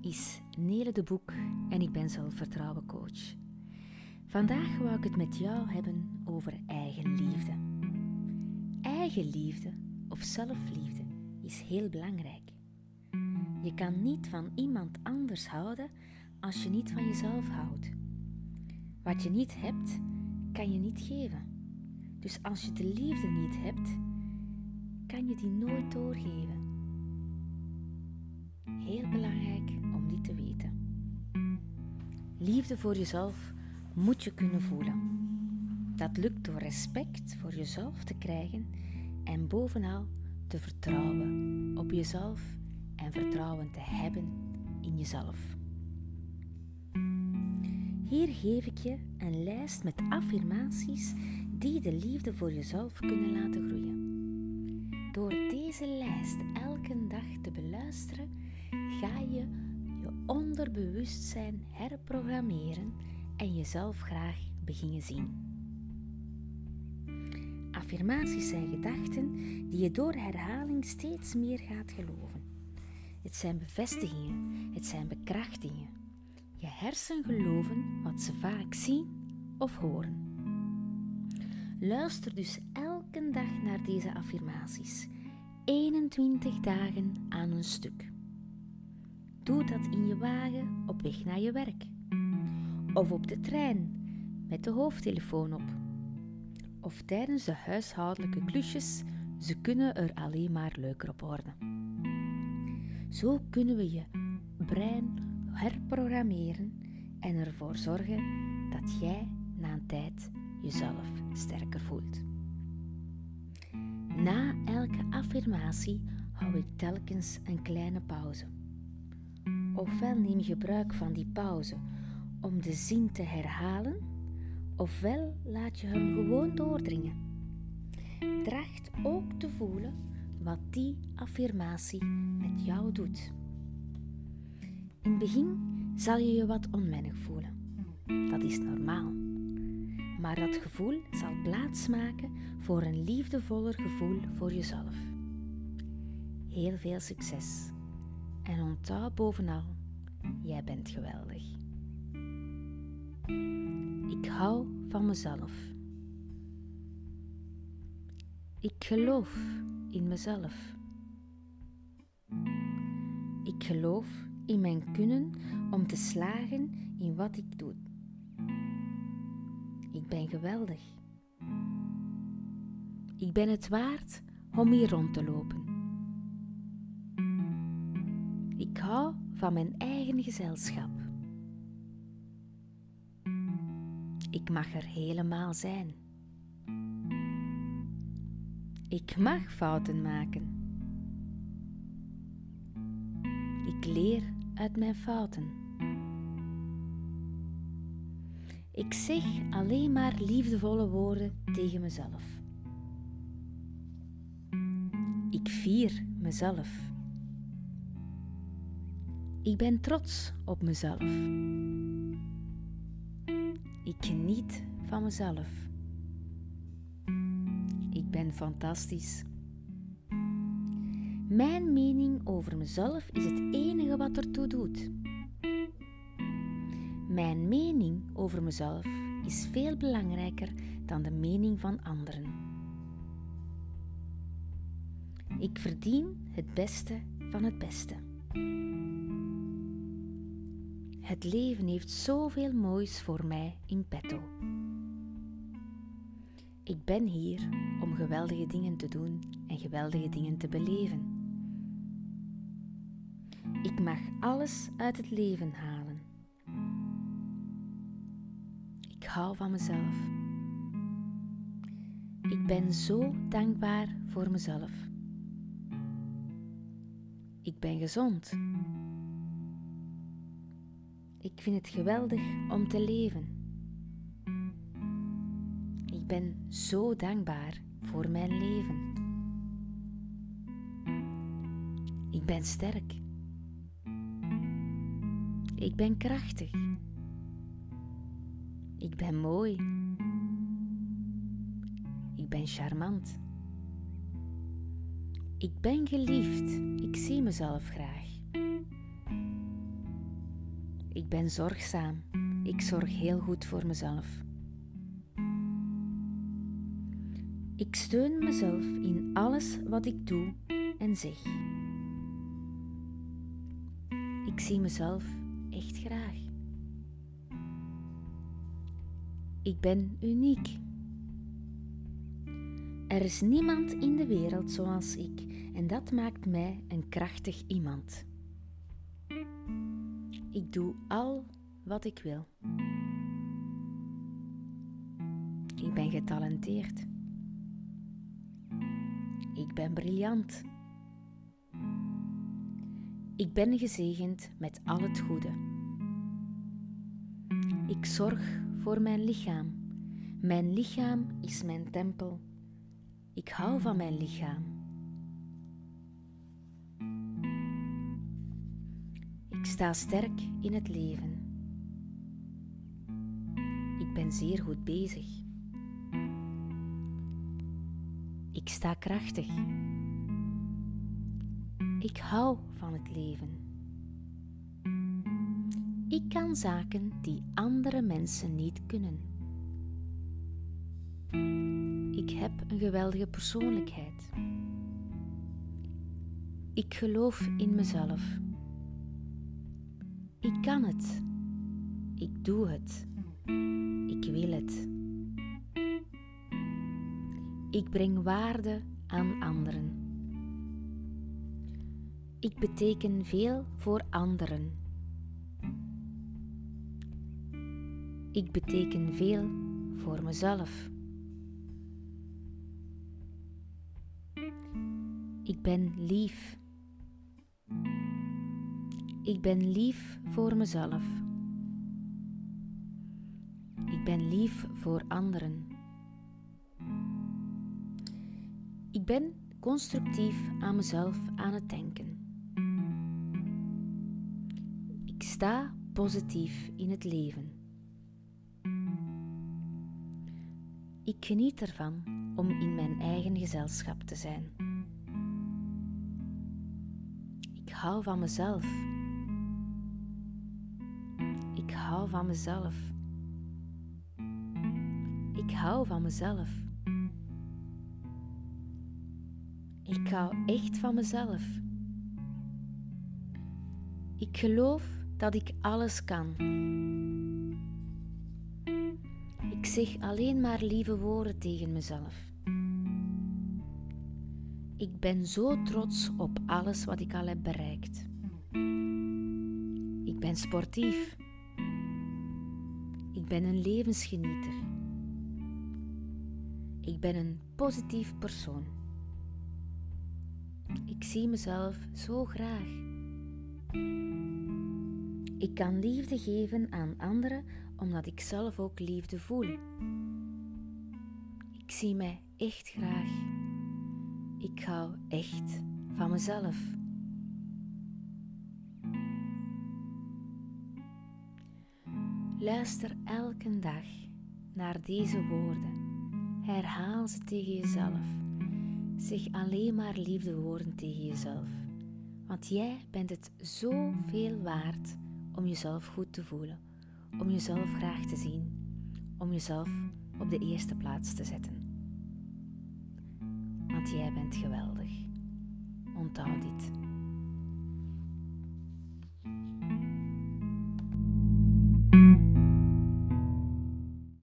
is Nele de Boek en ik ben zelfvertrouwen coach. Vandaag wou ik het met jou hebben over eigenliefde. Eigenliefde of zelfliefde is heel belangrijk. Je kan niet van iemand anders houden als je niet van jezelf houdt. Wat je niet hebt, kan je niet geven. Dus als je de liefde niet hebt, kan je die nooit doorgeven. Liefde voor jezelf moet je kunnen voelen. Dat lukt door respect voor jezelf te krijgen en bovenal te vertrouwen op jezelf en vertrouwen te hebben in jezelf. Hier geef ik je een lijst met affirmaties die de liefde voor jezelf kunnen laten groeien. Door deze lijst elke dag te beluisteren, ga je onderbewustzijn herprogrammeren en jezelf graag beginnen zien. Affirmaties zijn gedachten die je door herhaling steeds meer gaat geloven. Het zijn bevestigingen, het zijn bekrachtingen. Je hersen geloven wat ze vaak zien of horen. Luister dus elke dag naar deze affirmaties, 21 dagen aan een stuk. Doe dat in je wagen op weg naar je werk. Of op de trein met de hoofdtelefoon op. Of tijdens de huishoudelijke klusjes, ze kunnen er alleen maar leuker op worden. Zo kunnen we je brein herprogrammeren en ervoor zorgen dat jij na een tijd jezelf sterker voelt. Na elke affirmatie hou ik telkens een kleine pauze. Ofwel neem gebruik van die pauze om de zin te herhalen, ofwel laat je hem gewoon doordringen. Dracht ook te voelen wat die affirmatie met jou doet. In het begin zal je je wat onwennig voelen. Dat is normaal. Maar dat gevoel zal plaatsmaken voor een liefdevoller gevoel voor jezelf. Heel veel succes. En onthoud bovenal, jij bent geweldig. Ik hou van mezelf. Ik geloof in mezelf. Ik geloof in mijn kunnen om te slagen in wat ik doe. Ik ben geweldig. Ik ben het waard om hier rond te lopen. Hou van mijn eigen gezelschap. Ik mag er helemaal zijn. Ik mag fouten maken. Ik leer uit mijn fouten. Ik zeg alleen maar liefdevolle woorden tegen mezelf. Ik vier mezelf. Ik ben trots op mezelf. Ik geniet van mezelf. Ik ben fantastisch. Mijn mening over mezelf is het enige wat ertoe doet. Mijn mening over mezelf is veel belangrijker dan de mening van anderen. Ik verdien het beste van het beste. Het leven heeft zoveel moois voor mij in petto. Ik ben hier om geweldige dingen te doen en geweldige dingen te beleven. Ik mag alles uit het leven halen. Ik hou van mezelf. Ik ben zo dankbaar voor mezelf. Ik ben gezond. Ik vind het geweldig om te leven. Ik ben zo dankbaar voor mijn leven. Ik ben sterk. Ik ben krachtig. Ik ben mooi. Ik ben charmant. Ik ben geliefd. Ik zie mezelf graag. Ik ben zorgzaam. Ik zorg heel goed voor mezelf. Ik steun mezelf in alles wat ik doe en zeg. Ik zie mezelf echt graag. Ik ben uniek. Er is niemand in de wereld zoals ik en dat maakt mij een krachtig iemand. Ik doe al wat ik wil. Ik ben getalenteerd. Ik ben briljant. Ik ben gezegend met al het goede. Ik zorg voor mijn lichaam. Mijn lichaam is mijn tempel. Ik hou van mijn lichaam. Sta sterk in het leven. Ik ben zeer goed bezig. Ik sta krachtig. Ik hou van het leven. Ik kan zaken die andere mensen niet kunnen. Ik heb een geweldige persoonlijkheid. Ik geloof in mezelf. Ik kan het. Ik doe het. Ik wil het. Ik breng waarde aan anderen. Ik beteken veel voor anderen. Ik beteken veel voor mezelf. Ik ben lief. Ik ben lief voor mezelf. Ik ben lief voor anderen. Ik ben constructief aan mezelf aan het denken. Ik sta positief in het leven. Ik geniet ervan om in mijn eigen gezelschap te zijn. Ik hou van mezelf. Ik hou van mezelf. Ik hou van mezelf. Ik hou echt van mezelf. Ik geloof dat ik alles kan. Ik zeg alleen maar lieve woorden tegen mezelf. Ik ben zo trots op alles wat ik al heb bereikt. Ik ben sportief. Ik ben een levensgenieter. Ik ben een positief persoon. Ik zie mezelf zo graag. Ik kan liefde geven aan anderen omdat ik zelf ook liefde voel. Ik zie mij echt graag. Ik hou echt van mezelf. Luister elke dag naar deze woorden. Herhaal ze tegen jezelf. Zeg alleen maar liefdewoorden tegen jezelf. Want jij bent het zoveel waard om jezelf goed te voelen, om jezelf graag te zien, om jezelf op de eerste plaats te zetten. Want jij bent geweldig. Onthoud dit.